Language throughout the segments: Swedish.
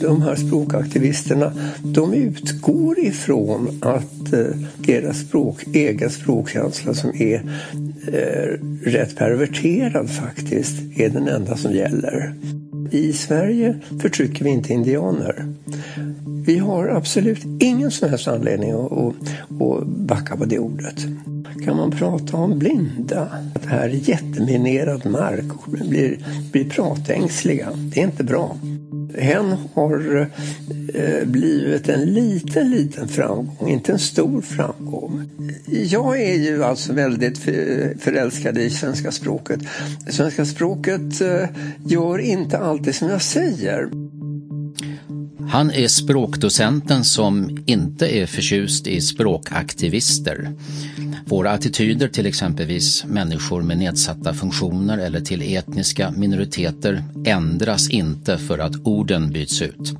De här språkaktivisterna de utgår ifrån att eh, deras språk, egen språkkänsla som är eh, rätt perverterad faktiskt, är den enda som gäller. I Sverige förtrycker vi inte indianer. Vi har absolut ingen som helst anledning att, att, att backa på det ordet. Kan man prata om blinda? Att det här är jätteminerad mark och blir, blir pratängsliga. Det är inte bra. Hen har eh, blivit en liten, liten framgång, inte en stor framgång. Jag är ju alltså väldigt förälskad i svenska språket. Svenska språket eh, gör inte alltid som jag säger. Han är språkdocenten som inte är förtjust i språkaktivister. Våra attityder till exempelvis människor med nedsatta funktioner eller till etniska minoriteter ändras inte för att orden byts ut.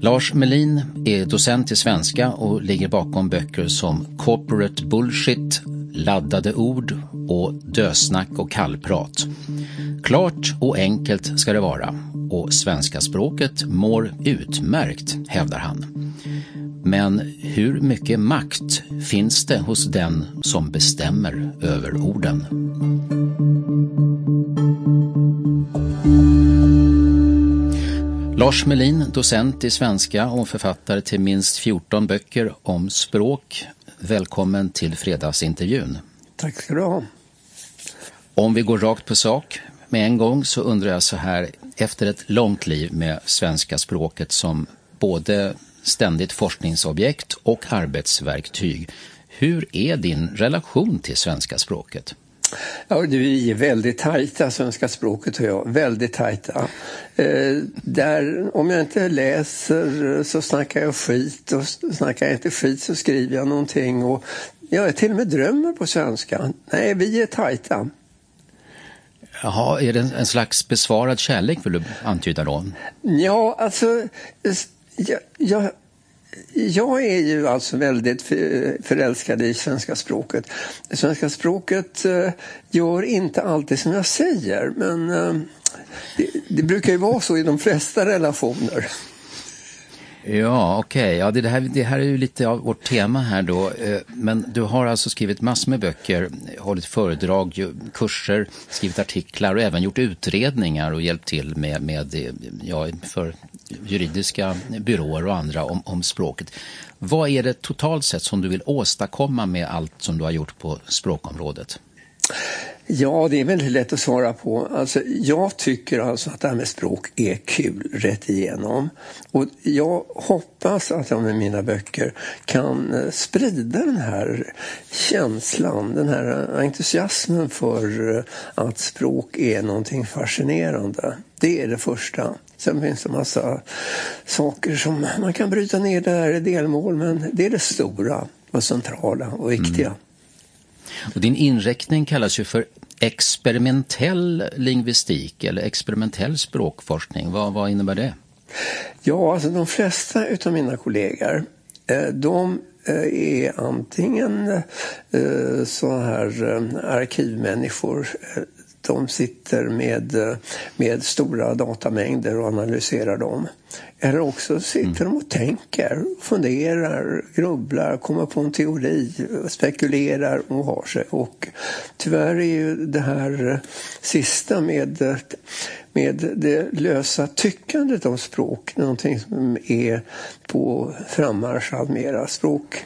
Lars Melin är docent i svenska och ligger bakom böcker som Corporate Bullshit, Laddade ord och Dösnack och kallprat. Klart och enkelt ska det vara och svenska språket mår utmärkt, hävdar han. Men hur mycket makt finns det hos den som bestämmer över orden? Lars Melin, docent i svenska och författare till minst 14 böcker om språk. Välkommen till fredagsintervjun. Tack ska du ha. Om vi går rakt på sak med en gång så undrar jag så här, efter ett långt liv med svenska språket som både ständigt forskningsobjekt och arbetsverktyg. Hur är din relation till svenska språket? Ja, vi är väldigt tajta, svenska språket och jag. Väldigt tajta. Eh, där, om jag inte läser så snackar jag skit och snackar jag inte skit så skriver jag någonting. Och jag till och med drömmer på svenska. Nej, vi är tajta. Jaha, är det en slags besvarad kärlek vill du antyda då? Ja, alltså jag, jag, jag är ju alltså väldigt förälskad i svenska språket. Svenska språket eh, gör inte alltid som jag säger men eh, det, det, brukar ju vara så i de flesta relationer. Ja, okej. Okay. Ja, det, här, det här är ju lite av vårt tema här då. Eh, men du har alltså skrivit massor med böcker, hållit föredrag, kurser, skrivit artiklar och även gjort utredningar och hjälpt till med, med ja, för juridiska byråer och andra om, om språket. Vad är det totalt sett som du vill åstadkomma med allt som du har gjort på språkområdet? Ja, det är väldigt lätt att svara på. Alltså, jag tycker alltså att det här med språk är kul rätt igenom. Och jag hoppas att jag med mina böcker kan eh, sprida den här känslan, den här eh, entusiasmen för eh, att språk är någonting fascinerande. Det är det första. Sen finns det massa saker som man kan bryta ner där i delmål, men det är det stora och centrala och viktiga. Mm. Och din inriktning kallas ju för experimentell lingvistik eller experimentell språkforskning. Vad, vad innebär det? Ja, alltså de flesta utav mina kollegor eh, de eh, är antingen eh, så här arkivmänniskor de sitter med, eh, med stora datamängder och analyserar dem. Eller också sitter mm. de och tänker, funderar, grubblar, kommer på en teori, spekulerar och har sig. Och tyvärr är ju det här eh, sista med, eh, med det lösa tyckandet om språk någonting som är på frammarsch alltmera. Språk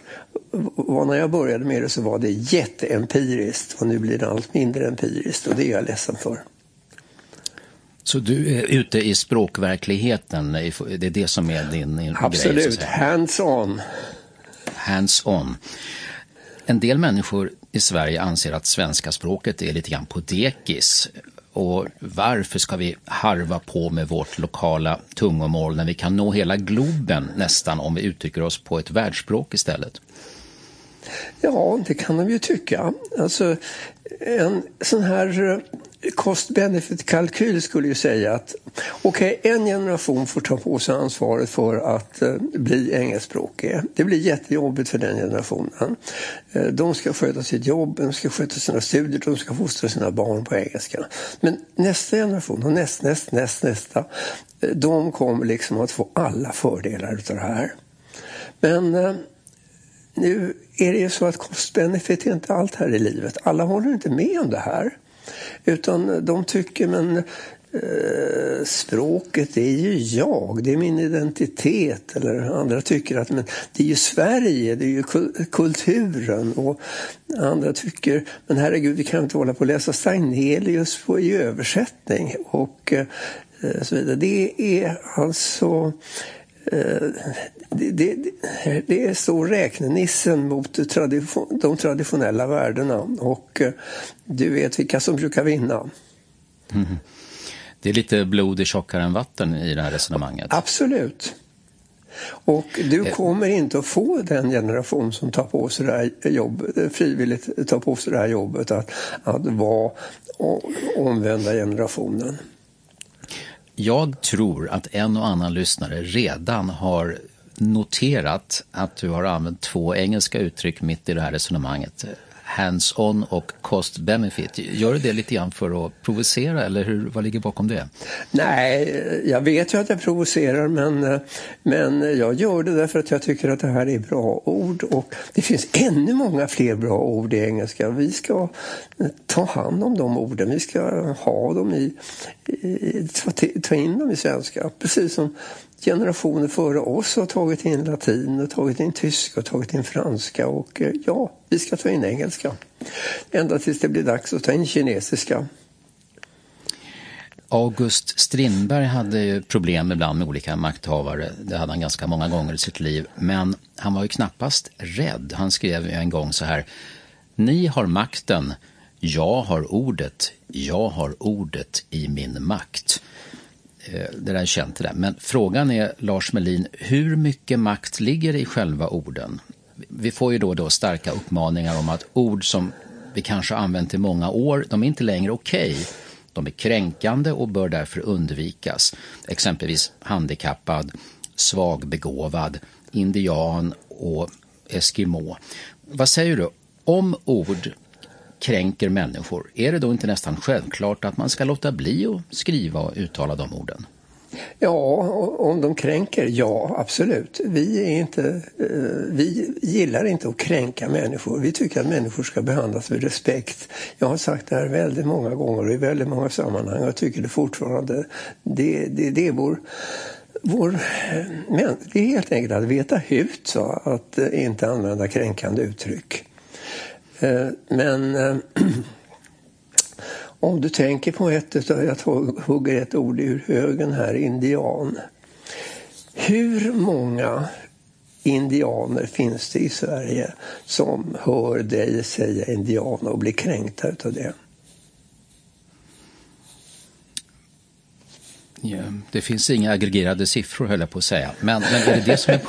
var när jag började med det så var det jätteempiriskt och nu blir det allt mindre empiriskt och det är jag ledsen för. Så du är ute i språkverkligheten, det är det som är din, din Absolut, grej? Absolut, hands-on. Hands-on. En del människor i Sverige anser att svenska språket är lite grann på dekis. Och varför ska vi harva på med vårt lokala tungomål när vi kan nå hela globen nästan om vi uttrycker oss på ett världsspråk istället? Ja, det kan de ju tycka. Alltså, en sån här eh, cost-benefit-kalkyl skulle ju säga att okej, okay, en generation får ta på sig ansvaret för att eh, bli engelskspråkig. Det blir jättejobbigt för den generationen. Eh, de ska sköta sitt jobb, de ska sköta sina studier, de ska fostra sina barn på engelska. Men nästa generation och näst, näst, näst, nästa, de kommer liksom att få alla fördelar utav det här. Men nu är det ju så att cost-benefit är inte allt här i livet. Alla håller inte med om det här. Utan de tycker, men eh, språket är ju jag, det är min identitet. Eller andra tycker att men, det är ju Sverige, det är ju kulturen. Och andra tycker, men herregud, vi kan inte hålla på och läsa Stagnelius på, i översättning. Och eh, så vidare. Det är alltså det, det, det, är så räknenissen mot tradition, de traditionella värdena och eh, du vet vilka som brukar vinna. Mm. Det är lite blod är tjockare än vatten i det här resonemanget. Absolut. Och du eh. kommer inte att få den generation som tar på sig det här jobbet, frivilligt tar på sig det här jobbet att, att vara omvända generationen. Jag tror att en och annan lyssnare redan har noterat att du har använt två engelska uttryck mitt i det här resonemanget hands-on och cost-benefit. Gör du det lite grann för att provocera eller hur, vad ligger bakom det? Nej, jag vet ju att jag provocerar men, men jag gör det därför att jag tycker att det här är bra ord och det finns ännu många fler bra ord i engelska. Vi ska ta hand om de orden, vi ska ha dem i, i ta in dem i svenska. Precis som generationer före oss har tagit in latin, och tagit in tyska och tagit in franska och eh, ja, vi ska ta in engelska. Ända tills det blir dags att ta in kinesiska. August Strindberg hade ju problem ibland med olika makthavare. Det hade han ganska många gånger i sitt liv. Men han var ju knappast rädd. Han skrev en gång så här. Ni har makten, jag har ordet, jag har ordet i min makt. Eh, det där är känt det där. Men frågan är, Lars Melin, hur mycket makt ligger i själva orden? Vi får ju då och då starka uppmaningar om att ord som vi kanske har använt i många år, de är inte längre okej. Okay. De är kränkande och bör därför undvikas. Exempelvis handikappad, svagbegåvad, indian och eskimo. Vad säger du om ord kränker människor, är det då inte nästan självklart att man ska låta bli att skriva och uttala de orden? Ja, om de kränker, ja absolut. Vi, är inte, eh, vi gillar inte att kränka människor. Vi tycker att människor ska behandlas med respekt. Jag har sagt det här väldigt många gånger och i väldigt många sammanhang och jag tycker det fortfarande. Det, det, det är vår vår, eh, men det är helt enkelt att veta hut, så att eh, inte använda kränkande uttryck. Eh, men eh, om du tänker på ett, jag hugger ett ord ur högen här, indian. Hur många indianer finns det i Sverige som hör dig säga indian och blir kränkta utav det? Ja, det finns inga aggregerade siffror höll jag på att säga. Men, men är, det det som är,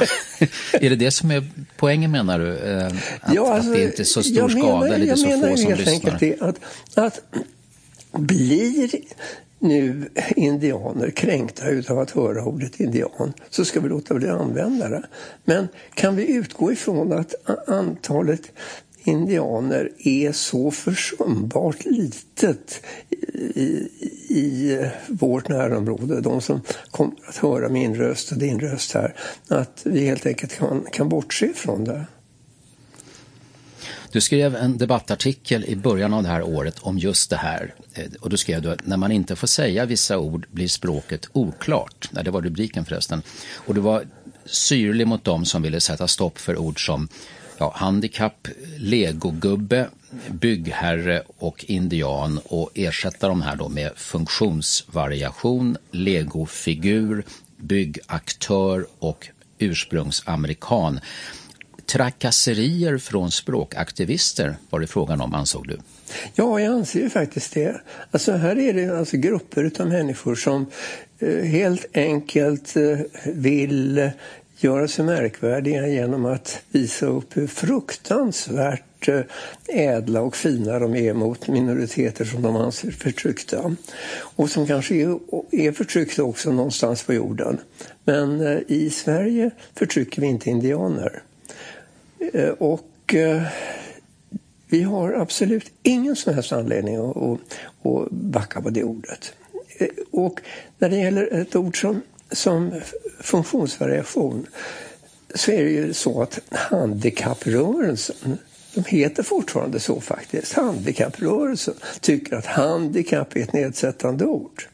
är det det som är poängen menar du? Eh, att, ja, alltså, att det inte är så stor skada menar, eller det är så få som lyssnar? Det, att, att blir nu indianer kränkta utav att höra ordet indian så ska vi låta bli använda det. Men kan vi utgå ifrån att antalet indianer är så försumbart litet i, i vårt närområde, de som kommer att höra min röst och din röst här, att vi helt enkelt kan, kan bortse från det. Du skrev en debattartikel i början av det här året om just det här. Eh, och då skrev du att när man inte får säga vissa ord blir språket oklart. Det var rubriken förresten. Och du var syrlig mot dem som ville sätta stopp för ord som ja, handikapp, legogubbe, byggherre och indian och ersätta de här då med funktionsvariation, legofigur, byggaktör och ursprungsamerikan. Trakasserier från språkaktivister var det frågan om, ansåg du? Ja, jag anser ju faktiskt det. Alltså här är det alltså grupper av människor som eh, helt enkelt eh, vill göra sig märkvärdiga genom att visa upp hur fruktansvärt eh, ädla och fina de är mot minoriteter som de anser förtryckta. Och som kanske är, förtryckta också någonstans på jorden. Men eh, i Sverige förtrycker vi inte indianer. Eh, och vi har absolut ingen som helst anledning att backa på det ordet. Och när det gäller ett ord som som funktionsvariation så är det ju så att handikapprörelsen de heter fortfarande så faktiskt. Handikapprörelsen tycker att handikapp är ett nedsättande ord.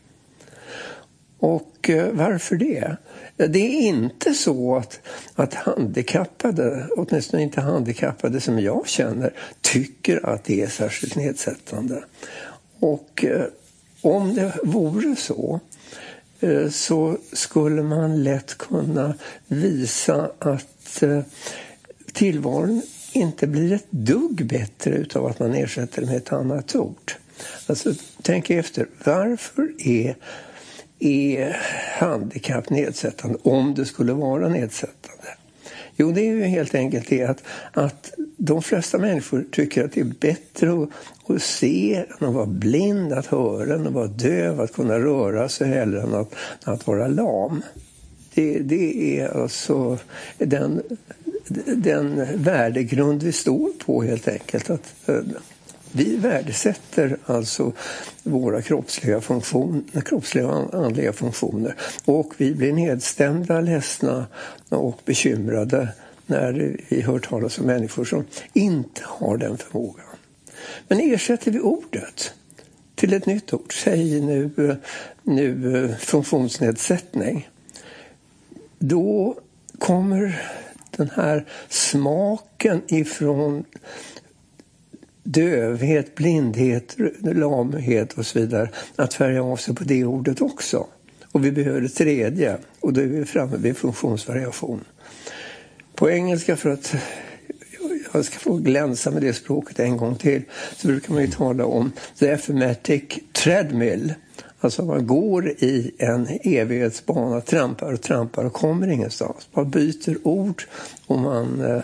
Och eh, varför det? Det är inte så att, att handikappade, åtminstone inte handikappade som jag känner, tycker att det är särskilt nedsättande. Och eh, om det vore så Eh, så skulle man lätt kunna visa att eh, tillvaron inte blir ett dugg bättre utav att man ersätter det med ett annat ord. Alltså, tänk efter, varför är, är handikapp nedsättande om det skulle vara nedsättande? Jo, det är ju helt enkelt det att, att de flesta människor tycker att det är bättre att, att se än att vara blind, att höra än att vara döv, att kunna röra sig hellre än att, att vara lam. Det, det är alltså den, den värdegrund vi står på helt enkelt. Att, eh, vi värdesätter alltså våra kroppsliga, funktion, kroppsliga och andliga funktioner och vi blir nedstämda, ledsna och bekymrade när vi hör talas om människor som inte har den förmågan. Men ersätter vi ordet till ett nytt ord, säg nu, nu funktionsnedsättning, då kommer den här smaken ifrån dövhet, blindhet, lamhet och så vidare att färga av sig på det ordet också. Och vi behöver det tredje och då är vi framme vid funktionsvariation. På engelska, för att jag ska få glänsa med det språket en gång till, så brukar man ju tala om the ephemetic treadmill. Alltså man går i en evighetsbana, trampar och trampar och kommer ingenstans. Man byter ord och man, eh,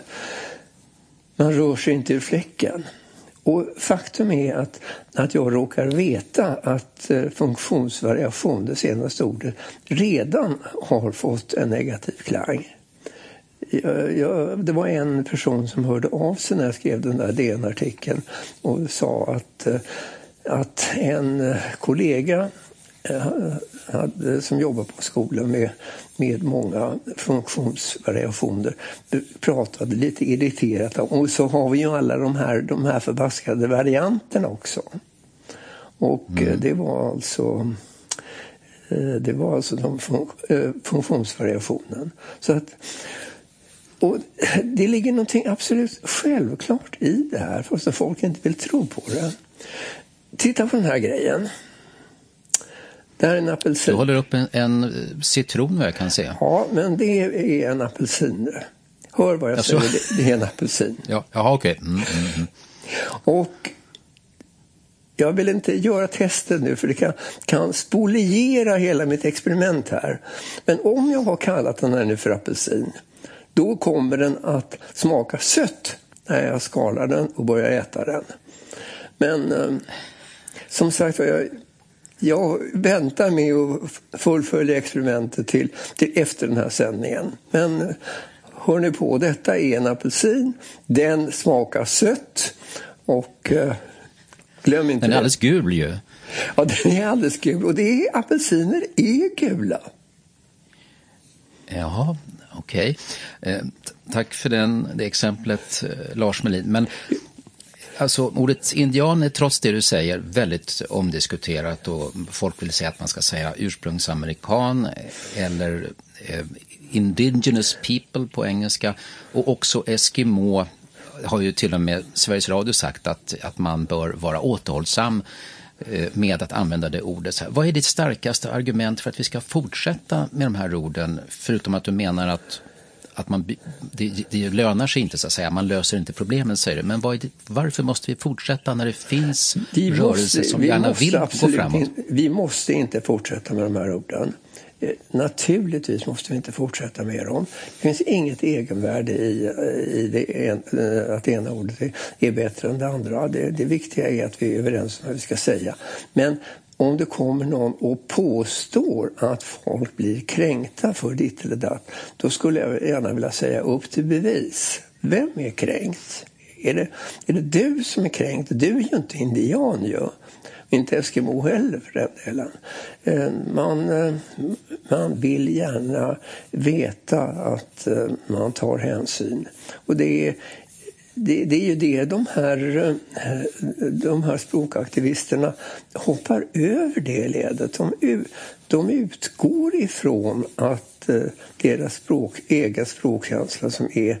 man rör sig inte ur fläcken. Och faktum är att, att jag råkar veta att eh, funktionsvariation, det senaste ordet, redan har fått en negativ klang. Jag, jag, det var en person som hörde av sig när jag skrev den där DN-artikeln och sa att, eh, att en eh, kollega hade, som jobbar på skolan med, med många funktionsvariationer pratade lite irriterat. Och så har vi ju alla de här, de här förbaskade varianterna också. Och mm. Eh, det var alltså eh, det var alltså de eh, funktionsvariationen. Så att, och det ligger någonting absolut självklart i det här fast folk inte vill tro på det. Titta på den här grejen. Det här är en apelsin. Du håller upp en, en citron vad jag kan se. Ja, men det är en apelsin. Hör vad jag alltså. säger, det, det, är en apelsin. Ja, jaha, okej. Okay. Mm, mm, mm. Och jag vill inte göra testet nu för det kan, kan spoliera hela mitt experiment här. Men om jag har kallat den här nu för apelsin, då kommer den att smaka sött när jag skalar den och börjar äta den. Men eh, som sagt jag jag väntar med att fullfölja experimentet till, till efter den här sändningen. Men hör ni på, detta är en apelsin. Den smakar sött och eh, glöm inte Den är alldeles gul ju. Ja, den är alldeles gul och det är, apelsiner är gula. Jaha, okej. Okay. Eh, tack för den, det exemplet, eh, Lars Melin. Men Alltså ordet indian är trots det du säger väldigt omdiskuterat och folk vill säga att man ska säga ursprungsamerikan eller eh, indigenous people på engelska och också eskimo har ju till och med Sveriges Radio sagt att, att man bör vara återhållsam med att använda det ordet. Vad är ditt starkaste argument för att vi ska fortsätta med de här orden? Förutom att du menar att, att man, det, det lönar sig inte, så att säga. man löser inte problemen, säger du. Men det, varför måste vi fortsätta när det finns vi rörelser som gärna vill gå framåt? Vi måste inte fortsätta med de här orden. Eh, naturligtvis måste vi inte fortsätta med dem. Det finns inget egenvärde i, eh, i det en, eh, att det ena ordet är, är bättre än det andra. Det, det viktiga är att vi är överens om vad vi ska säga. Men om det kommer någon och påstår att folk blir kränkta för ditt eller datt, då skulle jag gärna vilja säga upp till bevis. Vem är kränkt? Är det, är det du som är kränkt? Du är ju inte indian ju. Inte Eskimo heller för den delen. Eh, man, eh, man vill gärna veta att eh, man tar hänsyn. Och det är, det, det, är ju det de här, de här språkaktivisterna hoppar över det ledet. De, de utgår ifrån att deras språk, egen språkkänsla som är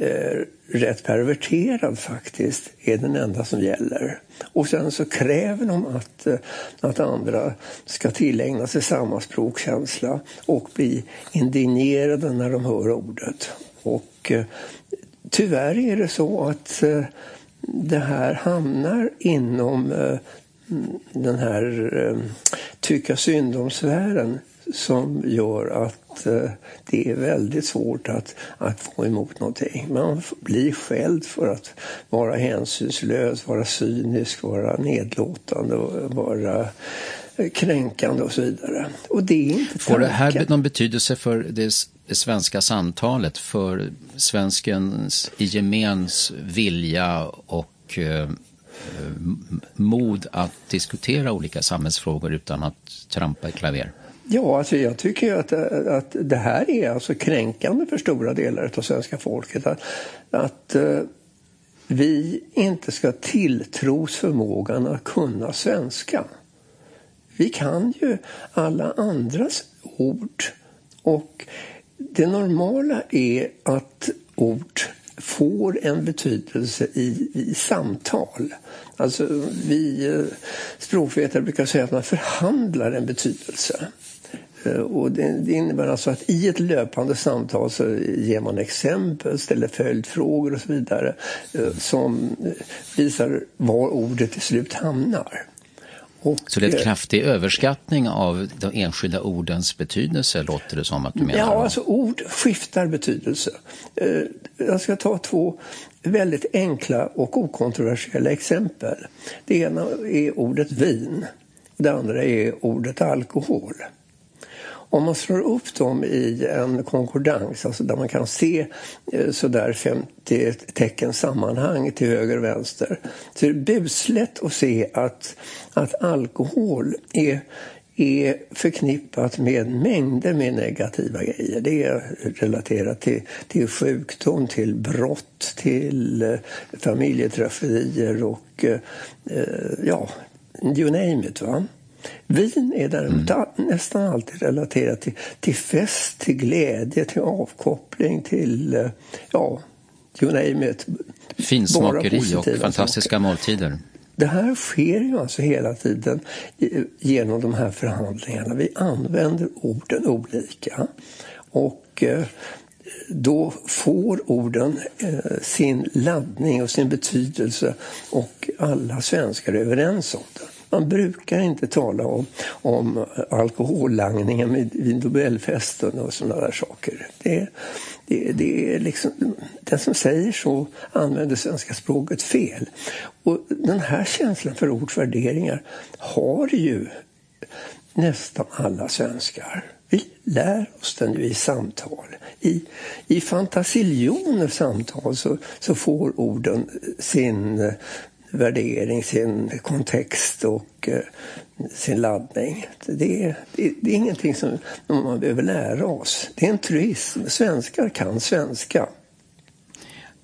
eh, rätt perverterad faktiskt, är den enda som gäller. Och sen så kräver de att, eh, att andra ska tillägna sig samma språkkänsla och bli indignerade när de hör ordet. Och eh, tyvärr är det så att eh, det här hamnar inom eh, mm, den här eh, tycka synd om sfären som gör att eh, det är väldigt svårt att, att få emot någonting. Man blir skälld för att vara hänsynslös, vara cynisk, vara nedlåtande vara kränkande och så vidare. Och det är inte Får det här någon betydelse för det, det svenska samtalet, för svenskens i gemens vilja och eh, mod att diskutera olika samhällsfrågor utan att trampa i klaver? Ja, alltså jag tycker att, att det här är alltså kränkande för stora delar av svenska folket. Att, att eh, vi inte ska tilltros förmågan att kunna svenska. Vi kan ju alla andras ord. Och det normala är att ord får en betydelse i, i samtal. Alltså vi eh, språkvetare brukar säga att man förhandlar en betydelse. Eh, och det, det, innebär alltså att i ett löpande samtal så ger man exempel, ställer följdfrågor och så vidare eh, som visar var ordet till slut hamnar. Och, så det är en kraftig överskattning av de enskilda ordens betydelse, låter det som att du menar? Ja, alltså ord skiftar betydelse. Jag ska ta två väldigt enkla och okontroversiella exempel. Det ena är ordet vin, det andra är ordet alkohol. Om man slår upp dem i en konkordans, alltså där man kan se eh, sådär 50 tecken sammanhang till höger och vänster, så är det buslätt att se att, att alkohol är är förknippat med mängder med negativa grejer. Det är relaterat till, till sjukdom, till brott, till eh, familjetragedier och eh, eh, ja, you name it. Va? Vin är däremot mm. nästan alltid relaterat till, till fest, till glädje, till avkoppling, till eh, ja, you name it. Finsmakeri och fantastiska saker. måltider. Det här sker ju alltså hela tiden genom de här förhandlingarna. Vi använder orden olika. Och eh, då får orden eh, sin laddning och sin betydelse och alla svenskar är överens om det. Man brukar inte tala om, om alkohollangningen vid Nobelfesten och sådana där saker. Det, det, det är liksom, den som säger så använder svenska språket fel. Och den här känslan för ords värderingar har ju nästan alla svenskar. Vi lär oss den ju i samtal. I, i fantasiljoner samtal så, så får orden sin värdering, sin kontext och eh, sin laddning. Det är, det, det är ingenting som man behöver lära oss. Det är en truism. Svenskar kan svenska.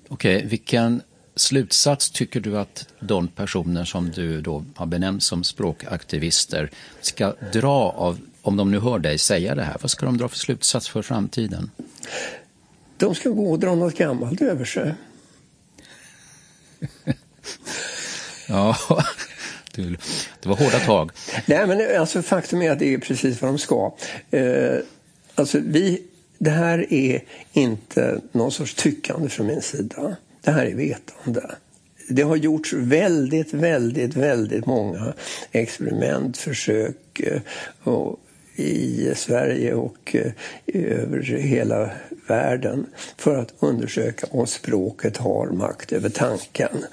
Okej, okay, vilken slutsats tycker du att de personer som du då har benämnt som språkaktivister ska dra av, om de nu hör dig säga det här, vad ska de dra för slutsats för framtiden? De ska gå och dra något gammalt över sig. ja, det var hårda tag. Nej, men alltså, faktum är att det är precis vad de ska. Eh, alltså, vi, det här är inte någon sorts tyckande från min sida. Det här är vetande. Det har gjorts väldigt, väldigt, väldigt många experiment, försök eh, och i Sverige och eh, över hela världen för att undersöka om språket har makt över tanken.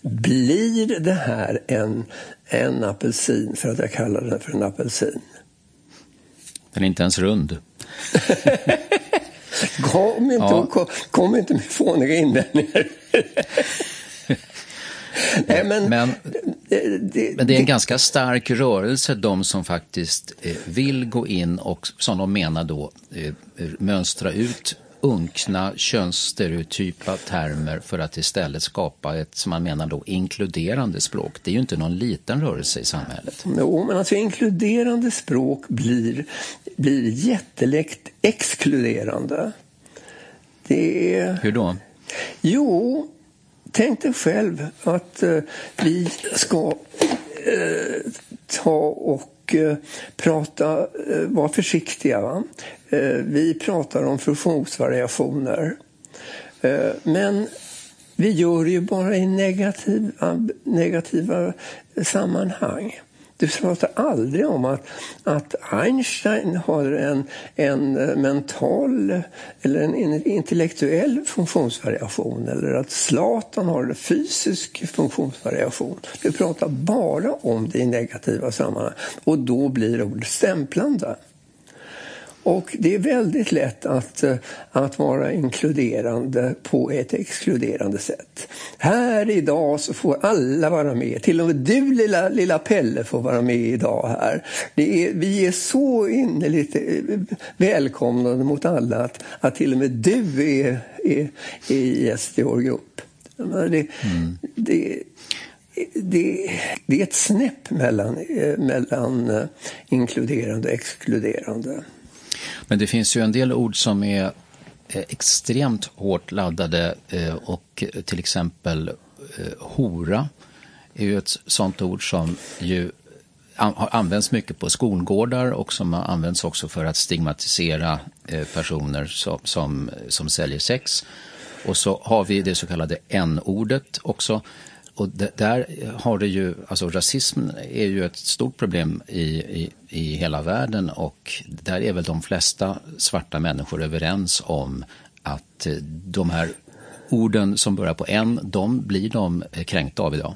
Blir det här en, en apelsin för att jag kallar den för en apelsin? Den är inte ens rund. kom, inte, ja. kom, kom inte med fåniga invändningar. Nej, men, men, det, men det är en ganska stark rörelse, de som faktiskt eh, vill gå in och som de menar då eh, mönstra ut unkna könsstereotypa termer för att istället skapa ett, som man menar då, inkluderande språk. Det är ju inte någon liten rörelse i samhället. Jo, men alltså inkluderande språk blir, blir jättelätt exkluderande. Det är... Hur då? Jo, tänk dig själv att uh, vi ska uh, ta och uh, prata, vara försiktiga. Va? Eh, vi pratar om funktionsvariationer. Eh, men vi gör det ju bara i negativa, negativa sammanhang. Du pratar aldrig om att, att Einstein har en, en eh, mental eller en intellektuell funktionsvariation eller att Zlatan har en fysisk funktionsvariation. Du pratar bara om det i negativa sammanhang och då blir ordet stämplande. Och det är väldigt lätt att, eh, att vara inkluderande på ett exkluderande sätt. Här idag så får alla vara med. Till och med du lilla, lilla Pelle får vara med idag här. Är, vi är så innerligt eh, välkomnande mot alla att, att till och med du är, är, är gäst i vår grupp. Det, mm. det, det, det, är ett snäpp mellan, eh, mellan inkluderande och exkluderande. Men det finns ju en del ord som är eh, extremt hårt laddade eh, och till exempel eh, hora är ju ett sånt ord som ju har använts mycket på skolgårdar och som har använts också för att stigmatisera personer som, som, som säljer sex. Och så har vi det så kallade n-ordet också och där har det ju, alltså rasism är ju ett stort problem i, i, i hela världen och där är väl de flesta svarta människor överens om att de här orden som börjar på en, de blir de kränkta av idag.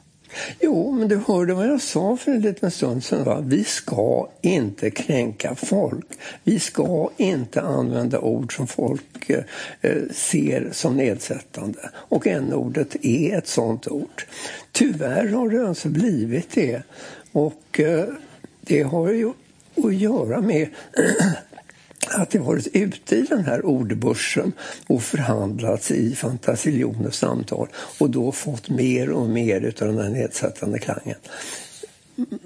Jo, men du hörde vad jag sa för en liten stund sedan. Va? Vi ska inte kränka folk. Vi ska inte använda ord som folk eh, eh ser som nedsättande. Och n-ordet är ett sånt ord. Tyvärr har det alltså blivit det. Och eh, det har ju att göra med att det varit ute i den här ordbörsen och förhandlats i fantasiljoner samtal och då fått mer och mer av den här nedsättande klangen.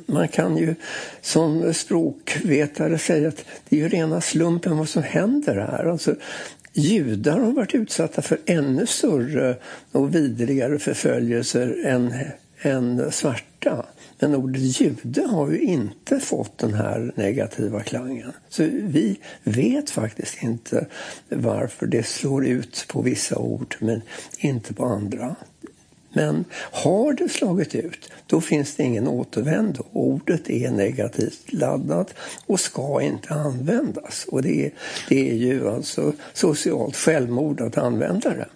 Man kan ju som språkvetare säga att det är ju rena slumpen vad som händer här. Alltså, judar har varit utsatta för ännu större och vidrigare förföljelser än, än svarta. Men ordet jude har ju inte fått den här negativa klangen. Så vi vet faktiskt inte varför det slår ut på vissa ord men inte på andra. Men har det slagit ut, då finns det ingen återvändo. Ordet är negativt laddat och ska inte användas. Och det är, det är ju alltså socialt självmord att använda det.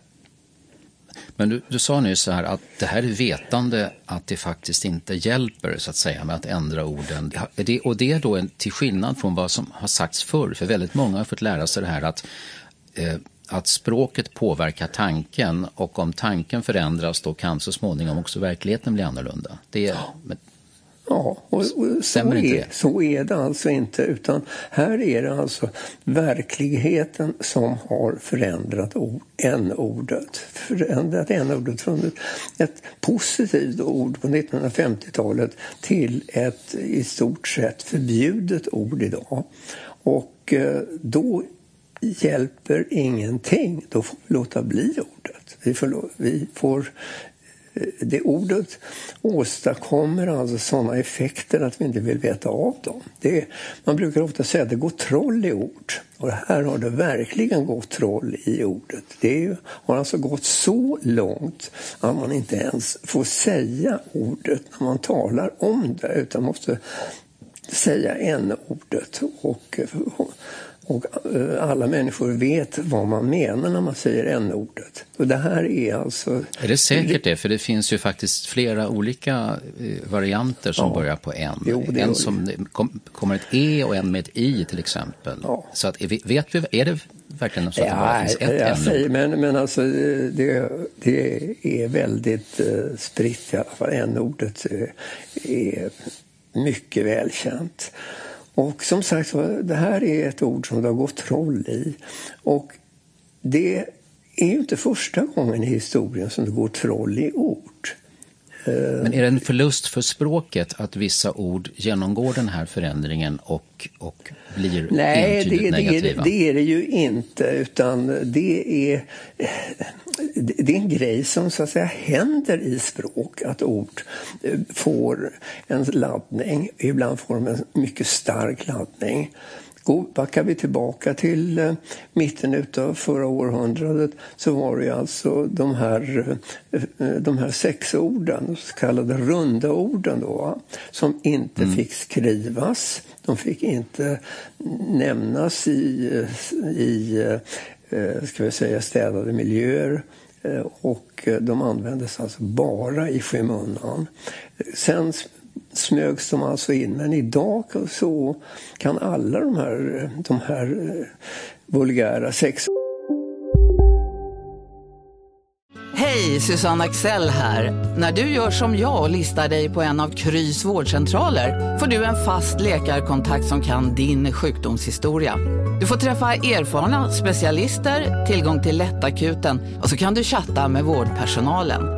Men du, du sa nyss så här att det här är vetande att det faktiskt inte hjälper så att säga med att ändra orden. Det, och det är då en, till skillnad från vad som har sagts förr, för väldigt många har fått lära sig det här att eh, att språket påverkar tanken och om tanken förändras då kan så småningom också verkligheten bli annorlunda. Det är, Ja, och, och så, är, så är det alltså inte. Utan här är det alltså verkligheten som har förändrat n-ordet. Förändrat n-ordet från ett, ett positivt ord på 1950-talet till ett i stort sett förbjudet ord idag. Och eh, då hjälper ingenting. Då får vi låta bli ordet. Vi får, vi får Eh, det ordet åstadkommer alltså sådana effekter att vi inte vill veta av dem. Det, man brukar ofta säga att det går troll i ord. Och här har det verkligen gått troll i ordet. Det ju, har alltså gått så långt att man inte ens får säga ordet när man talar om det utan måste säga en ordet och, och eh, alla människor vet vad man menar när man säger n-ordet. Och det här är alltså... Är det säkert det? För det finns ju faktiskt flera olika eh, varianter som ja. börjar på n. Jo, en som kom, kommer ett e och en med ett i till exempel. Ja. Så att, vet vi, är det verkligen så att ja, det bara finns ett jag säger, men, men alltså det, det är väldigt uh, spritt i alla fall. n-ordet är mycket välkänt. Och som sagt det här är ett ord som det har gått troll i. Och det är ju inte första gången i historien som det går troll i ord. Men är det en förlust för språket att vissa ord genomgår den här förändringen och, och blir Nej, entydigt det, negativa? Nej, det, det är det ju inte. Utan det är, det är en grej som så att säga händer i språk. Att ord får en laddning. Ibland får de en mycket stark laddning. Backar vi tillbaka till eh, mitten av förra århundradet så var det alltså de här, eh, de här sexorden, de så kallade runda orden då, som inte mm. fick skrivas. De fick inte nämnas i, i eh, ska vi säga, städade miljöer och de användes alltså bara i skymundan. Sen smögs de alltså in. Men idag så kan alla de här, de här eh, vulgära sex... Hej, Susanne Axel här. När du gör som jag och listar dig på en av Krys vårdcentraler får du en fast läkarkontakt som kan din sjukdomshistoria. Du får träffa erfarna specialister, tillgång till lättakuten och så kan du chatta med vårdpersonalen.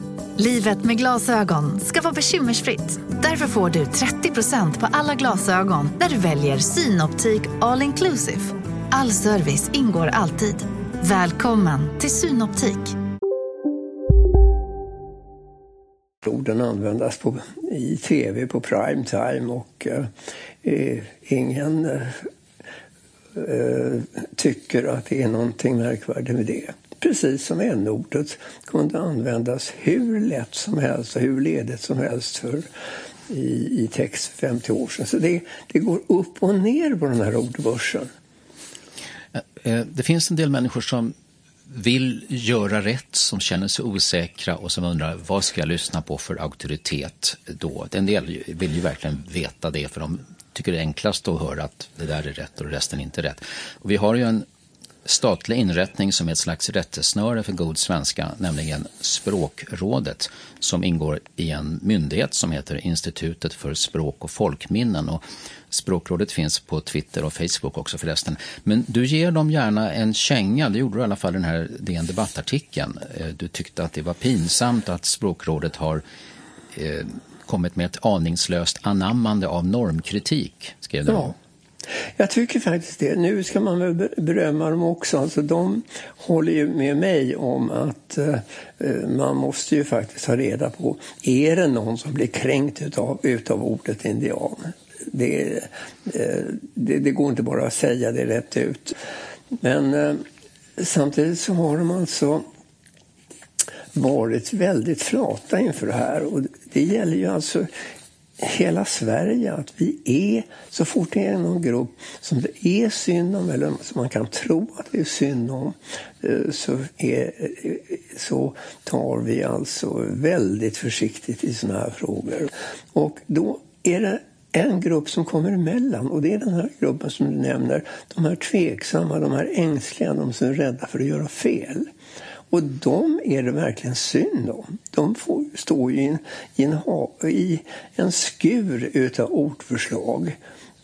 Livet med glasögon ska vara bekymmersfritt. Därför får du 30% på alla glasögon när du väljer Synoptik All Inclusive. All service ingår alltid. Välkommen till Synoptik. Orden användas på, i tv på prime time och eh, eh ingen eh, eh, tycker att det är någonting märkvärdigt med det. Precis som n-ordet kunde användas hur lätt som helst och hur ledigt som helst för i, i text 50 år sedan. Så det, det går upp och ner på den här ordbörsen. Eh, eh, det finns en del människor som vill göra rätt, som känner sig osäkra och som undrar vad ska jag lyssna på för auktoritet då? En del vill ju verkligen veta det för de tycker det är enklast att höra att det där är rätt och resten inte rätt. Och vi har ju en statlig inrättning som är ett slags rättesnöre för god svenska, nämligen Språkrådet, som ingår i en myndighet som heter Institutet för språk och folkminnen. Och Språkrådet finns på Twitter och Facebook också förresten. Men du ger dem gärna en känga, det gjorde du i alla fall i den här DN Debattartikeln. Eh, du tyckte att det var pinsamt att Språkrådet har eh, kommit med ett aningslöst anammande av normkritik, skrev du. Ja. Jag tycker faktiskt det. Nu ska man väl berömma dem också. Alltså, de håller ju med mig om att eh, eh, man måste ju faktiskt ha reda på, är det någon som blir kränkt utav, utav ordet indian? Det, eh, det, det, går inte bara att säga det rätt ut. Men eh, samtidigt så har de alltså varit väldigt flata inför det här. Och det gäller ju alltså hela Sverige att vi är, så fort det är någon grupp som det är synd om eller som man kan tro att det är synd om eh, så, är, eh, så tar vi alltså väldigt försiktigt i såna här frågor. Och då är det en grupp som kommer emellan och det är den här gruppen som du nämner. De här tveksamma, de här ängsliga, de som är rädda för att göra fel. Och de är det verkligen synd om. De får ju i en, i en, i en skur utav ordförslag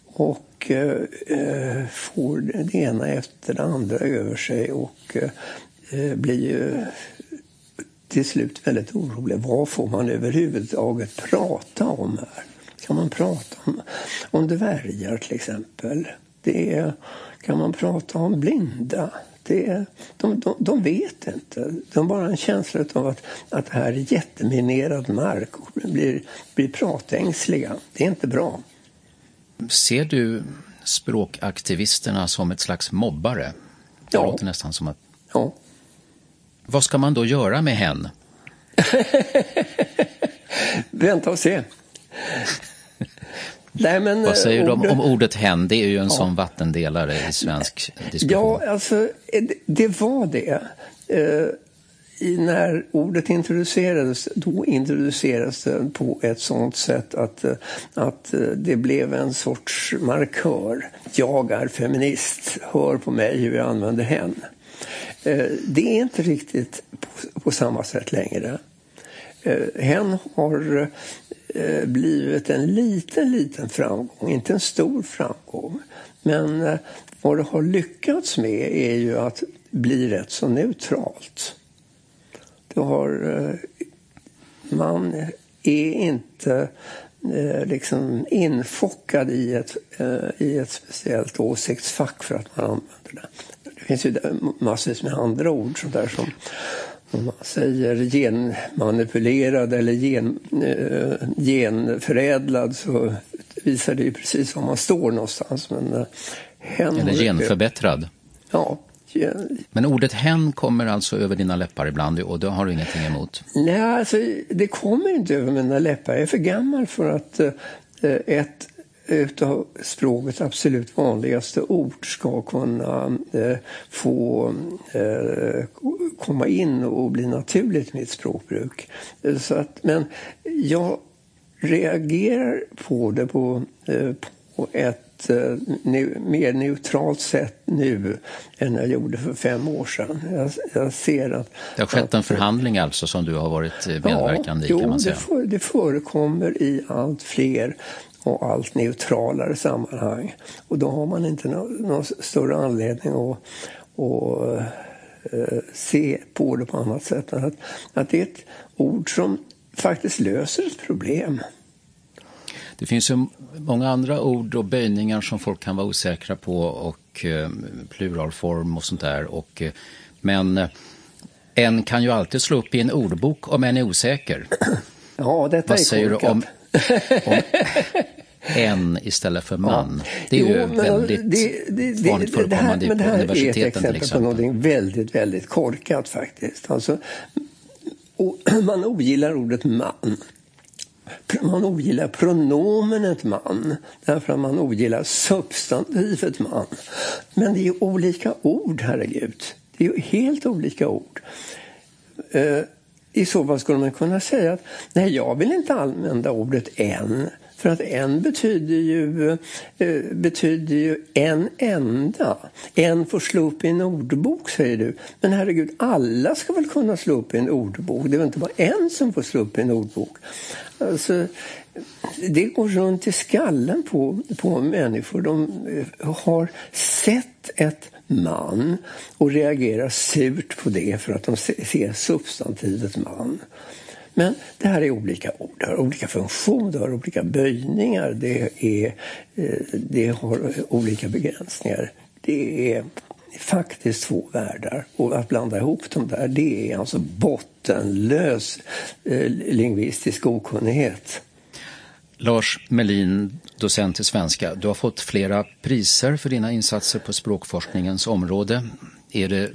och eh, eh, får det ena efter det andra över sig och eh, eh blir till slut väldigt orolig. Vad får man överhuvudtaget prata om här? Kan man prata om, om dvärgar till exempel? Det är, kan man prata om blinda? Det, de, de, de vet inte. De har bara en känsla av att, att det här är jätteminerad mark och blir, blir pratängsliga. Det är inte bra. Ser du språkaktivisterna som ett slags mobbare? Det ja. låter nästan som att... Ja. Vad ska man då göra med hen? Vänta och se. Nej, men, Vad säger du om, om ordet hen? Det är ju en ja. sån vattendelare i svensk diskussion. Ja, alltså det var det. Eh, när ordet introducerades, då introducerades det på ett sånt sätt att, att det blev en sorts markör. Jag är feminist, hör på mig hur jag använder hen. Eh, det är inte riktigt på, på samma sätt längre. Eh, hen har eh, Eh, blivit en liten, liten framgång, inte en stor framgång. Men eh, vad det har lyckats med är ju att bli rätt så neutralt. Det har, eh, man är inte liksom infockad i ett, i ett speciellt åsiktsfack för att man använder det. Det finns ju massvis med andra ord sånt där som om man säger genmanipulerad eller gen, eh, genförädlad så visar det ju precis var man står någonstans. Men, eh, hen eller genförbättrad. Ja. Gen... Men ordet hen kommer alltså över dina läppar ibland och det har du ingenting emot? Nej, alltså, det kommer inte över mina läppar. Jag är för gammal för att eh, ett utav språkets absolut vanligaste ord ska kunna eh, få eh, komma in och bli naturligt i mitt språkbruk. Så att, men jag reagerar på det på, eh, på ett eh, mer neutralt sätt nu än jag gjorde för fem år sedan. Jag, jag ser att... Det har skett att, en förhandling alltså som du har varit medverkande ja, i kan man säga? Jo, det, för, det förekommer i allt fler och allt neutralare sammanhang. Och då har man inte någon, någon större anledning att, att uh, se på det på annat sätt än att, att det är ett ord som faktiskt löser ett problem. Det finns ju många andra ord och böjningar som folk kan vara osäkra på och uh, pluralform och sånt där. Och, uh, men en kan ju alltid slå upp i en ordbok om en är osäker. Ja, detta Vad är säger korkat. du om, om en istället för man? Ja. Det är jo, ju väldigt det, det, vanligt förekommande det här, på universiteten exempel. Det är ett exempel på något väldigt, väldigt korkat faktiskt. Alltså, man ogillar ordet man. Man ogillar pronomenet man därför att man ogillar substantivet man. Men det är ju olika ord, herregud. Det är ju helt olika ord. Uh, i så fall skulle man kunna säga att nej, jag vill inte använda ordet en. För att en betyder ju, eh, betyder ju en enda. En får slå upp i en ordbok, säger du. Men herregud, alla ska väl kunna slå upp i en ordbok? Det är väl inte bara en som får slå upp i en ordbok? Alltså, det går runt i skallen på, på människor. De eh, har sett ett man och reagerar surt på det för att de ser substantivet man. Men det här är olika ord, det har olika funktion, det har olika böjningar, det, är, eh, det har olika begränsningar. Det är faktiskt två världar. Och att blanda ihop dem där, det är alltså bottenlös eh, lingvistisk okunnighet. Lars Melin, docent i svenska. Du har fått flera priser för dina insatser på språkforskningens område. Är det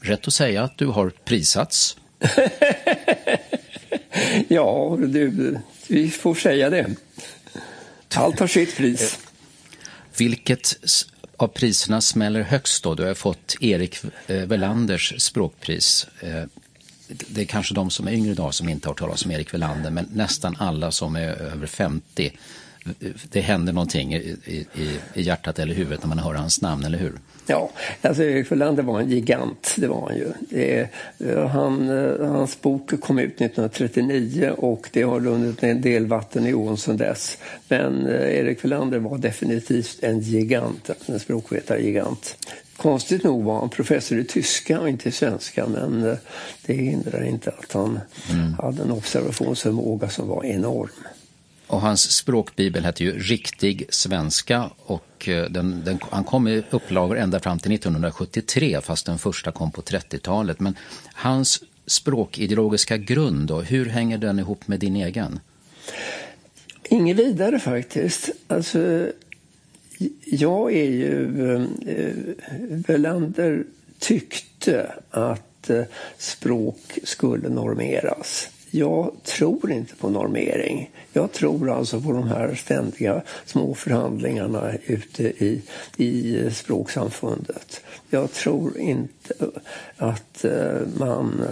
rätt att säga att du har prisats? ja, du, vi får säga det. Allt har sitt pris. Eh, vilket av priserna smäller högst då? Du har fått Erik eh, Welanders språkpris. Eh, det är kanske de som är yngre idag som inte har hört talas om Erik Welander, men nästan alla som är över 50 det händer någonting i, i, i hjärtat eller huvudet när man hör hans namn, eller hur? Ja, alltså Erik Welander var en gigant, det var han ju. Det, han, hans bok kom ut 1939 och det har runnit en del vatten i ån sedan dess. Men Erik Welander var definitivt en gigant, en språkvetargigant. Konstigt nog var han professor i tyska och inte i svenska men det hindrar inte att han mm. hade en observationsförmåga som var enorm. Och hans språkbibel hette ju Riktig svenska och eh, den, den, han kom i upplagor ända fram till 1973 fast den första kom på 30-talet. Men hans språkideologiska grund då, hur hänger den ihop med din egen? Inget vidare faktiskt. Alltså, jag är ju... Eh, eh Welander tyckte att eh, språk skulle normeras. Jag tror inte på normering. Jag tror alltså på de här ständiga små förhandlingarna ute i, i språksamfundet. Jag tror inte att eh, man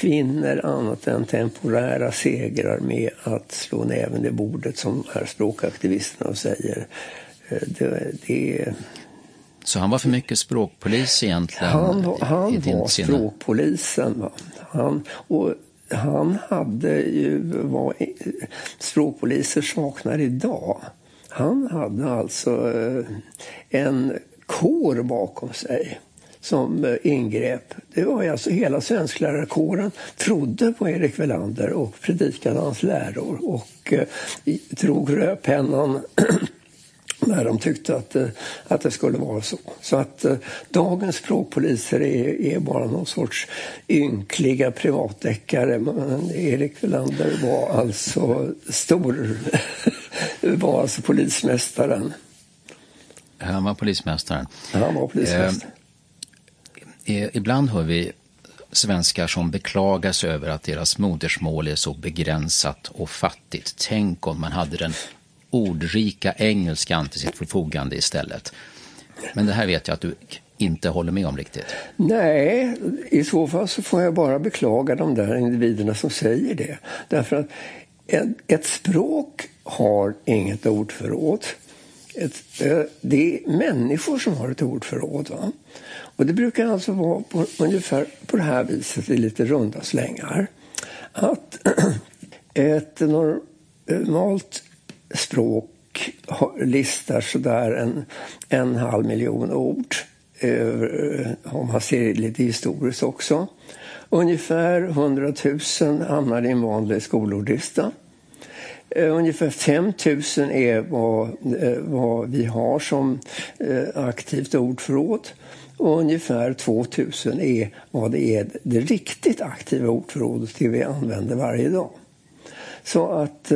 vinner annat än temporära segrar med att slå näven i bordet som här språkaktivisterna säger. Eh, det, det, så han var för mycket språkpolis egentligen? Han, han var språkpolisen. Va? Han, och han hade ju vad språkpoliser saknar idag. Han hade alltså eh, en kår bakom sig som eh, ingrep. Det var alltså hela svensklärarkåren trodde på Erik Velander och predikade hans läror och eh, drog rödpennan när de tyckte att, eh, att det skulle vara så. Så att eh, dagens språkpoliser är, är bara någon sorts ynkliga privatdeckare. Men Erik Welander var alltså stor, var alltså polismästaren. Han var polismästaren. Han var polismästaren. Eh, ibland hör vi svenskar som beklagar sig över att deras modersmål är så begränsat och fattigt. Tänk om man hade den ordrika engelskan till sitt förfogande istället. Men det här vet jag att du inte håller med om riktigt. Nej, i så fall så får jag bara beklaga de där individerna som säger det. Därför att ett, språk har inget ordförråd. Ett, det är människor som har ett ordförråd. Va? Och det brukar alltså vara på, ungefär på det här viset i lite runda slängar. Att ett normalt språk listar sådär en, en halv miljon ord. Eh, om man ser lite historiskt också. Ungefär 100 000 hamnar i en vanlig skolordlista. Eh, ungefär 5 000 är vad, eh, vad vi har som eh, aktivt ordförråd. Och ungefär 2 000 är vad det är det riktigt aktiva ordförrådet det vi använder varje dag. Så att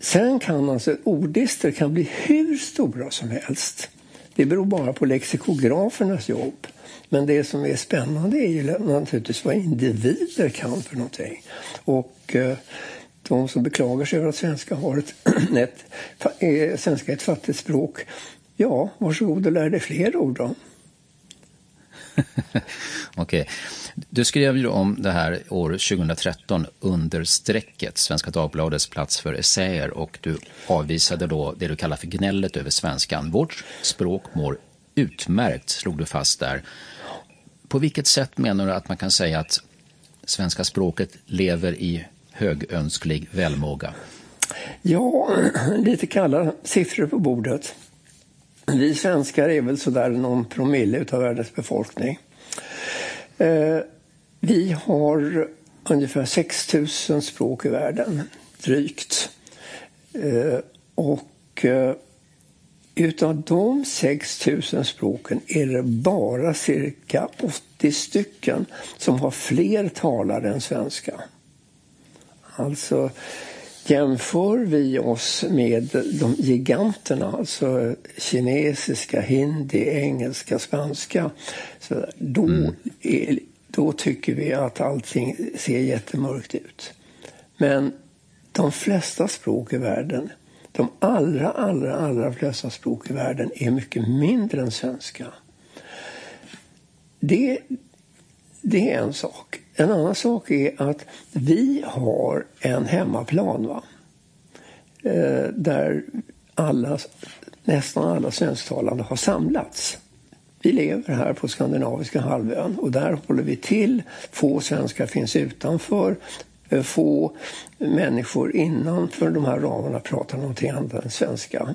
Sen kan alltså ordlistor kan bli hur stora som helst. Det beror bara på lexikografernas jobb. Men det som är spännande är ju naturligtvis vad individer kan för någonting. Och eh, de som beklagar sig över att svenska har ett, ett, är, eh, svenska är ett fattigt språk. Ja, varsågod och lär dig fler ord då. Okej. Okay. Du skrev ju om det här år 2013 under strecket, Svenska Dagbladets plats för essäer och du avvisade då det du kallar för gnället över svenskan. Vårt språk mår utmärkt, slog du fast där. På vilket sätt menar du att man kan säga att svenska språket lever i högönsklig välmåga? Ja, lite kalla siffror på bordet. Vi svenskar är väl sådär någon promille av världens befolkning. Eh, vi har ungefär 6 000 språk i världen, drygt. Eh, och eh, utav de 6 000 språken är det bara cirka 80 stycken som har fler talare än svenska. Alltså Jämför vi oss med de giganterna, alltså kinesiska, hindi, engelska, spanska, så då, mm. är, då tycker vi att allting ser jättemörkt ut. Men de flesta språk i världen, de allra, allra, allra flesta språk i världen är mycket mindre än svenska. Det, det är en sak. En annan sak är att vi har en hemmaplan. Va? eh, där alla, nästan alla svensktalande har samlats. Vi lever här på skandinaviska halvön och där håller vi till. Få svenskar finns utanför. Eh, få människor innanför de här ramarna pratar någonting annat än svenska.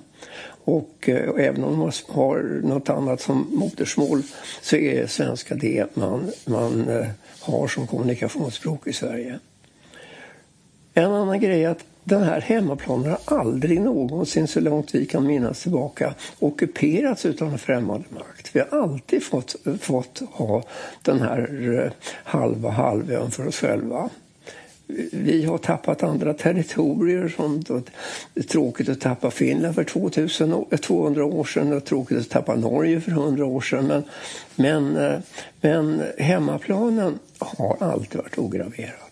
Och, eh, och även om man har något annat som modersmål så är svenska det man, man eh, har som kommunikationsspråk i Sverige. En annan grej är att den här hemmaplanen har aldrig någonsin, så långt vi kan minnas tillbaka, ockuperats utan en främmande makt. Vi har alltid fått, fått ha den här eh, halva halvön för oss själva vi har tappat andra territorier. Som då, det är tråkigt att tappa Finland för 2000, 200 år sedan och tråkigt att tappa Norge för 100 år sedan. Men, men, eh, men hemmaplanen har alltid varit ograverad.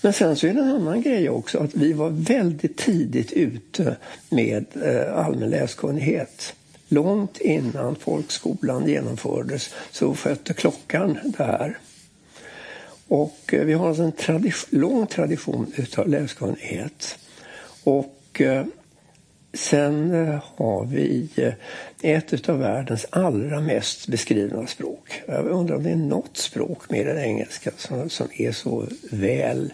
Men sen så är det en annan grej också att vi var väldigt tidigt ute med eh, allmän läskunnighet. Långt innan folkskolan genomfördes så skötte klockan där. Och eh, vi har alltså en tradition, lång tradition utav läskunnighet. Och eh, sen eh, har vi ett av världens allra mest beskrivna språk. Jag undrar om det är något språk mer än engelska som, som är så väl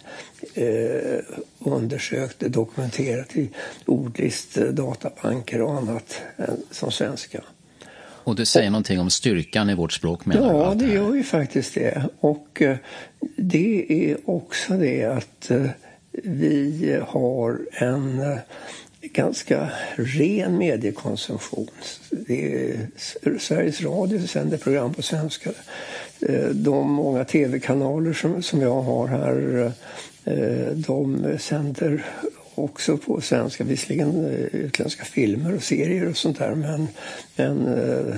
eh, undersökt, dokumenterat i ordlist, databanker och annat som svenska. Och det säger och, någonting om styrkan i vårt språk menar Ja, det gör ju faktiskt det. Och eh, det är också det att eh, vi har en eh, ganska ren mediekonsumtion. Det är Sveriges Radio sänder program på svenska. De många tv-kanaler som, som jag har här de sänder också på svenska, visserligen eh, utländska filmer och serier och sånt där men, men eh,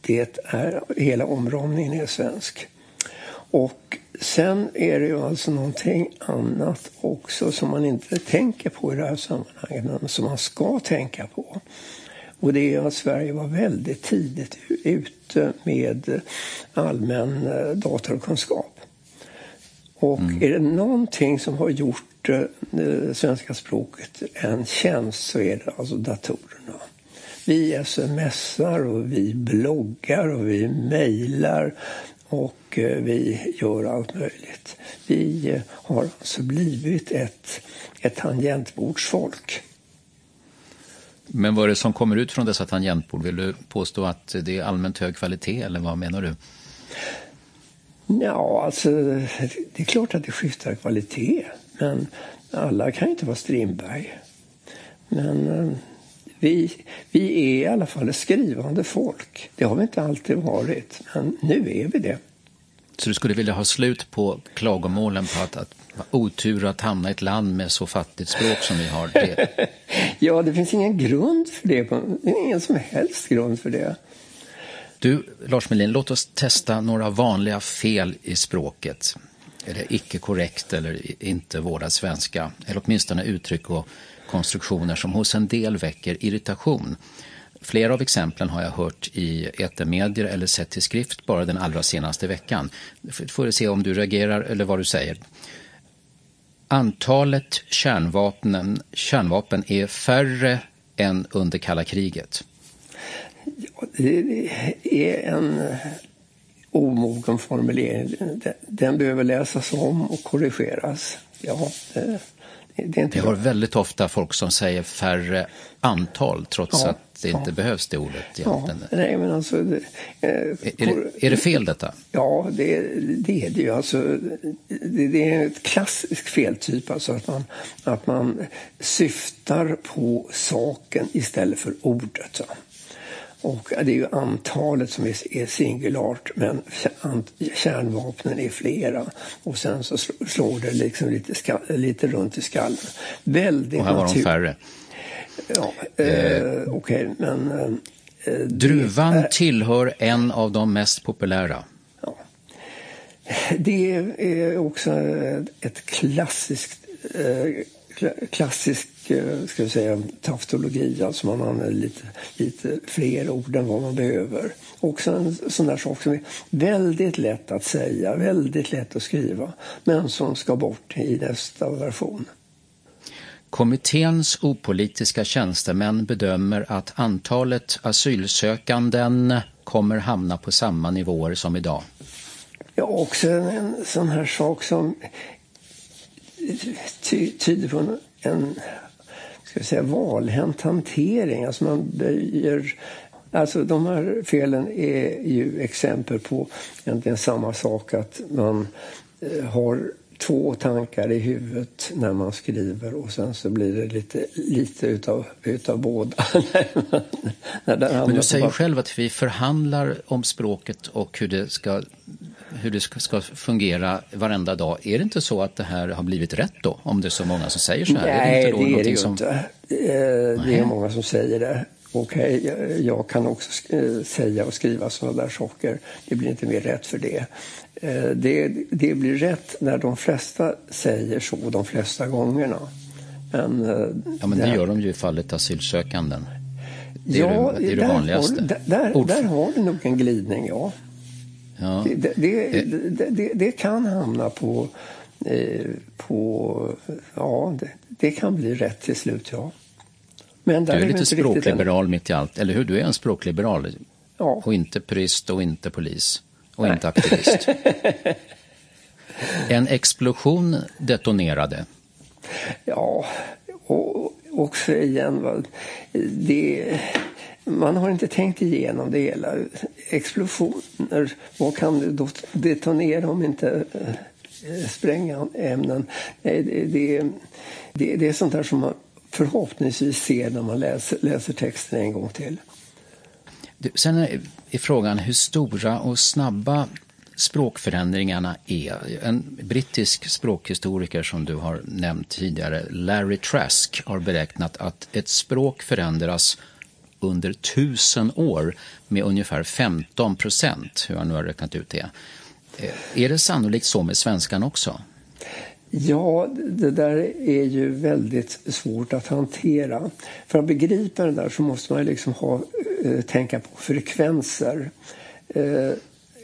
det är, hela omramningen är svensk. Och sen är det ju alltså någonting annat också som man inte tänker på i det här sammanhanget men som man ska tänka på. Och det är att Sverige var väldigt tidigt ute med allmän eh, datorkunskap. Och mm. är det någonting som har gjort det svenska språket en tjänst så är det alltså datorerna. Vi smsar och vi bloggar och vi mejlar och eh, vi gör allt möjligt. Vi eh, har alltså blivit ett, ett tangentbordsfolk. Men vad är det som kommer ut från dessa tangentbord? Vill du påstå att det är allmänt hög kvalitet eller vad menar du? Ja, alltså det är klart att det skiftar kvalitet. Men alla kan ju inte vara Strindberg. Men eh, vi, vi är i alla fall ett skrivande folk. Det har vi inte alltid varit, men nu är vi det. Så du skulle vilja ha slut på klagomålen på att, att otur att hamna i ett land med så fattigt språk som vi har? Det... ja, det finns ingen grund för det. Det är ingen som helst grund för det. Du, Lars Melin, låt oss testa några vanliga fel i språket eller icke korrekt eller inte vårdad svenska, eller åtminstone uttryck och konstruktioner som hos en del väcker irritation. Flera av exemplen har jag hört i etermedier eller sett i skrift bara den allra senaste veckan. Får se om du reagerar eller vad du säger. Antalet kärnvapen, kärnvapen är färre än under kalla kriget. Ja, det är en omogen formulering. Den behöver läsas om och korrigeras. Ja, det, det är inte Vi har väldigt ofta folk som säger färre antal trots ja, att det inte ja. behövs det ordet egentligen. Ja, nej, men alltså, det, eh, är, det, är det fel detta? Ja, det, det är det ju. Alltså, det, det, är ett klassisk feltyp, alltså att man, att man syftar på saken istället för ordet. Så. Och det är ju antalet som är, singulart men kärnvapnen är flera. Och sen så slår det liksom lite, skall, lite runt i skallen. Väldigt Och här var de färre. Ja, eh, eh, okej, okay, men... Eh, druvan är, tillhör en av de mest populära. Ja. Det är också ett klassiskt, klassiskt Eh, ska vi säga, taftologi, alltså man använder lite, lite fler ord än vad man behöver. Också en sån där sak som är väldigt lätt att säga, väldigt lätt att skriva, men som ska bort i nästa version. Kommitténs opolitiska tjänstemän bedömer att antalet asylsökanden kommer hamna på samma nivåer som idag. Ja, också en, en sån här sak som ty, tyder på en, en ska säga, valhänt hantering. Alltså man böjer Alltså de här felen är ju exempel på egentligen samma sak att man eh, har två tankar i huvudet när man skriver och sen så blir det lite, lite utav, utav båda. Men du säger själv att vi förhandlar om språket och hur det ska hur det ska, fungera varenda dag. Är det inte så att det här har blivit rätt då? Om det är så många som säger så här? Nej, är det, inte det är det ju som... inte. Eh, det är många som säger det. Och jag kan också eh, säga och skriva sådana där saker. Det blir inte mer rätt för det. Eh, det, det blir rätt när de flesta säger så de flesta gångerna. Men, ja, men det där... gör de ju i fallet asylsökanden. Det är ja, det, det, är det vanligaste. Har, där, där har du nog en glidning, ja. Ja. Det, det, det, det, kan hamna på... Eh, på ja, det, kan bli rätt till slut, ja. Men du är, är lite språkliberal mitt i allt, eller hur? Du är en språkliberal. Ja. Och inte purist och inte polis. Och Nej. inte aktivist. en explosion detonerade. Ja, och också igen, det man har inte tänkt igenom det hela. Explosioner, vad kan det detonera om inte äh, sprängämnen? Det, det, det, det är sånt där som man förhoppningsvis ser när man läser, läser texten en gång till. Sen är frågan hur stora och snabba språkförändringarna är. En brittisk språkhistoriker som du har nämnt tidigare, Larry Trask, har beräknat att ett språk förändras under tusen år med ungefär 15 procent, hur han nu har räknat ut det. Eh, är det sannolikt så med svenskan också? Ja, det där är ju väldigt svårt att hantera. För att begripa det där så måste man liksom ha, eh, tänka på frekvenser. Eh,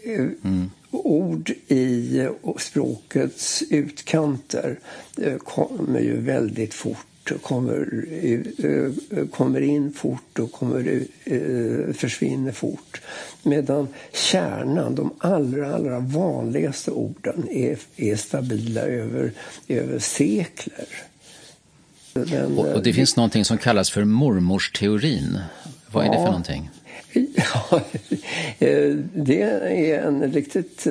mm. Ord i språkets utkanter kommer ju väldigt fort kommer, eh, kommer in fort och kommer, eh, försvinner fort. Medan kärnan, de allra, allra vanligaste orden, är, är stabila över, över sekler. Men, och, och, det finns någonting som kallas för mormorsteorin. Vad är ja, det för någonting? Ja, eh, det är en riktigt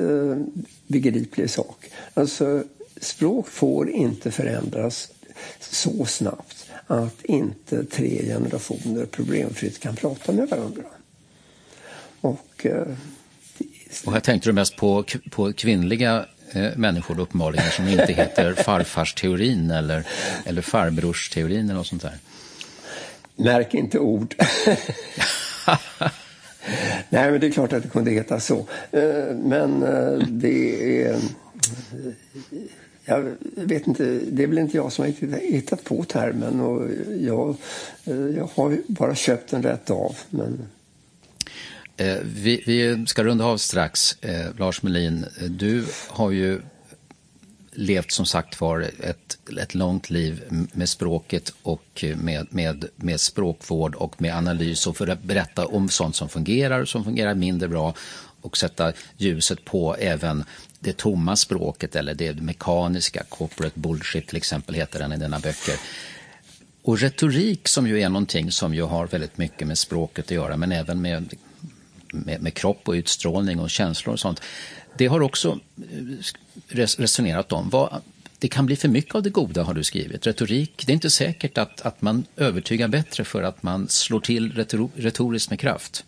begriplig sak. Alltså, språk får inte förändras så snabbt att inte tre generationer problemfritt kan prata med varandra. Och, eh, och här tänkte du mest på, på kvinnliga eh, människor uppenbarligen som inte heter farfarsteorin eller, eller farbrorsteorin eller något sånt där. Märk inte ord. Nej, men det är klart att det kunde heta så. Eh, men det är jag vet inte, det är väl inte jag som har hittat på termen och jag, jag har bara köpt den rätt av. Men... Eh, vi, vi, ska runda av strax. Eh, Lars Melin, du har ju levt som sagt var ett, ett långt liv med språket och med, med, med språkvård och med analys och för att berätta om sånt som fungerar, och som fungerar mindre bra och sätta ljuset på även det tomma språket eller det mekaniska, corporate bullshit till exempel heter den i dina böcker. Och retorik som ju är någonting som ju har väldigt mycket med språket att göra men även med, med, med kropp och utstrålning och känslor och sånt. Det har också eh, resonerat om. Vad, det kan bli för mycket av det goda har du skrivit. Retorik, det är inte säkert att, att man övertygar bättre för att man slår till retoriskt med kraft.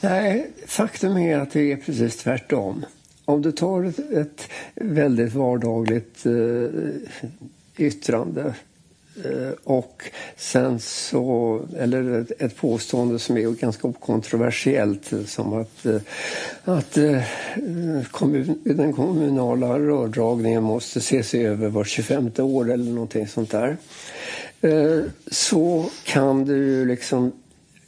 Nej, faktum är att det är precis tvärtom. Om du tar ett, ett väldigt vardagligt eh, yttrande Eh, och sen så, eller ett, påstående som är ganska kontroversiellt som att, eh, att eh, kommun, den kommunala rördragningen måste ses över var 25 år eller någonting sånt där. Så kan du liksom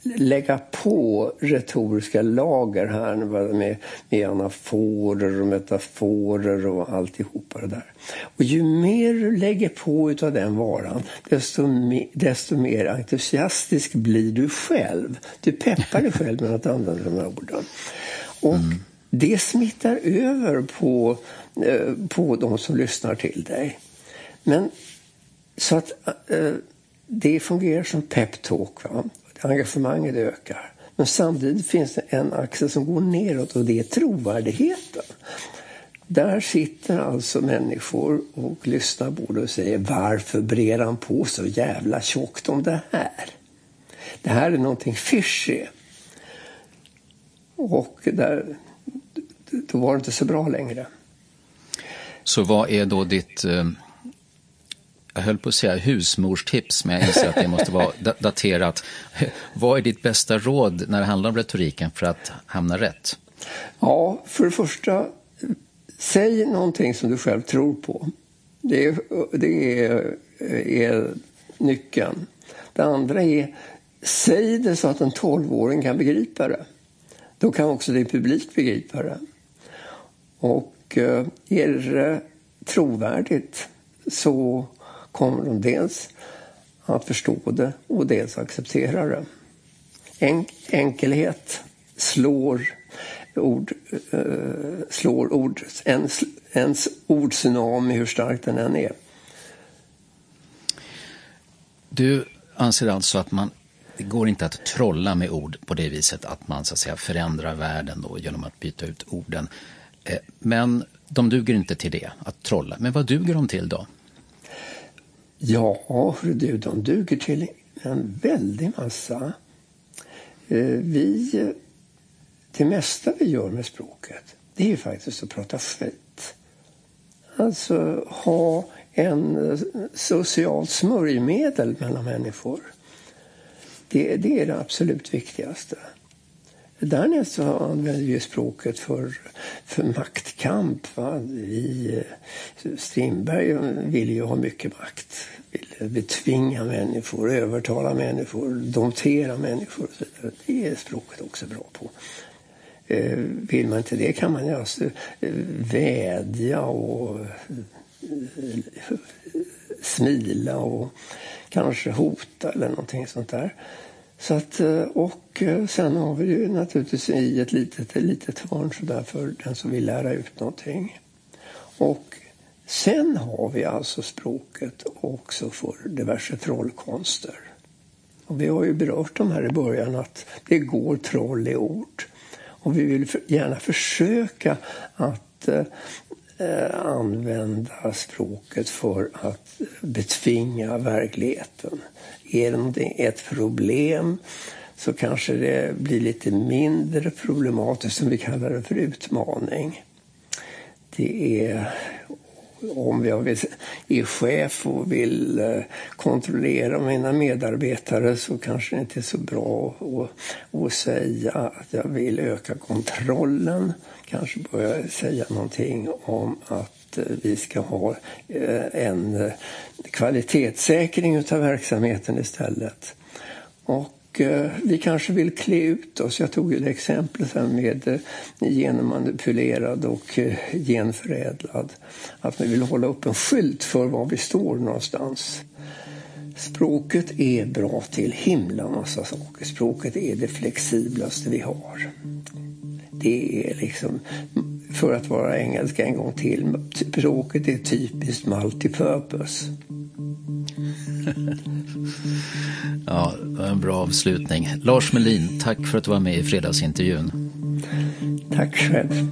lägga på retoriska lager här med, med anaforer och metaforer och alltihopa det där. Och ju mer du lägger på utav den varan desto, me, desto mer entusiastisk blir du själv. Du peppar dig själv med att använda de här orden. Och mm. det smittar över på, eh, på de som lyssnar till dig. Men så att eh, det fungerar som peptalk. Engagemanget ökar. Men samtidigt finns det en axel som går neråt och det är trovärdigheten. Där sitter alltså människor och lyssnar på det och säger varför brer han på så jävla tjockt om det här? Det här är någonting fishy. Och där, då var det inte så bra längre. Så vad är då ditt eh, jag höll på att säga husmorstips, men jag inser att det måste vara daterat. Vad är ditt bästa råd när det handlar om retoriken för att hamna rätt? Ja, för det första, säg någonting som du själv tror på. Det är, det är, är nyckeln. Det andra är, säg det så att en tolvåring kan begripa det. Då kan också din publik begripa det. Och eh, är det trovärdigt så kommer de dels att förstå det och dels acceptera det. En, enkelhet slår ord, eh, slår ord, ens, ens ordtsunami hur stark den än är. Du anser alltså att man det går inte att trolla med ord på det viset att man så att säga förändrar världen då, genom att byta ut orden. Eh, men de duger inte till det, att trolla. Men vad duger de till då? Ja, du, de duger till en väldig massa. Eh, vi, det mesta vi gör med språket, det är ju faktiskt att prata skit. Alltså ha en eh, socialt smörjmedel mellan människor. Det, det är det absolut viktigaste. Därnäst så använder vi språket för, för maktkamp. Va? Vi, Strindberg ville ju ha mycket makt. Ville betvinga människor, övertala människor, domptera människor. Och så vidare. Det är språket också bra på. Eh, vill man inte det kan man ju alltså eh, vädja och eh, smila och kanske hota eller någonting sånt där. Så att, eh, och eh, sen har vi ju naturligtvis i ett litet, ett litet hörn så för den som vill lära ut någonting. Och sen har vi alltså språket också för diverse trollkonster. Och vi har ju berört de här i början att det går troll i ord. Och vi vill gärna försöka att eh, Eh, använda språket för att betvinga verkligheten. Är det ett problem så kanske det blir lite mindre problematiskt, som vi kallar det för utmaning. Det är om jag är chef och vill eh, kontrollera mina medarbetare så kanske det inte är så bra att, att säga att jag vill öka kontrollen. Kanske börja säga någonting om att eh, vi ska ha eh, en eh, kvalitetssäkring av verksamheten istället. Och vi kanske vill klä ut oss. Jag tog ju exemplet här med genmanipulerad och genförädlad. Att vi vill hålla upp en skylt för var vi står någonstans. Språket är bra till himla massa saker. Språket är det flexiblaste vi har. Det är liksom för att vara engelska en gång till. Språket är typiskt multipurpose. ja, en bra avslutning. Lars Melin, tack för att du var med i fredagsintervjun. Tack själv.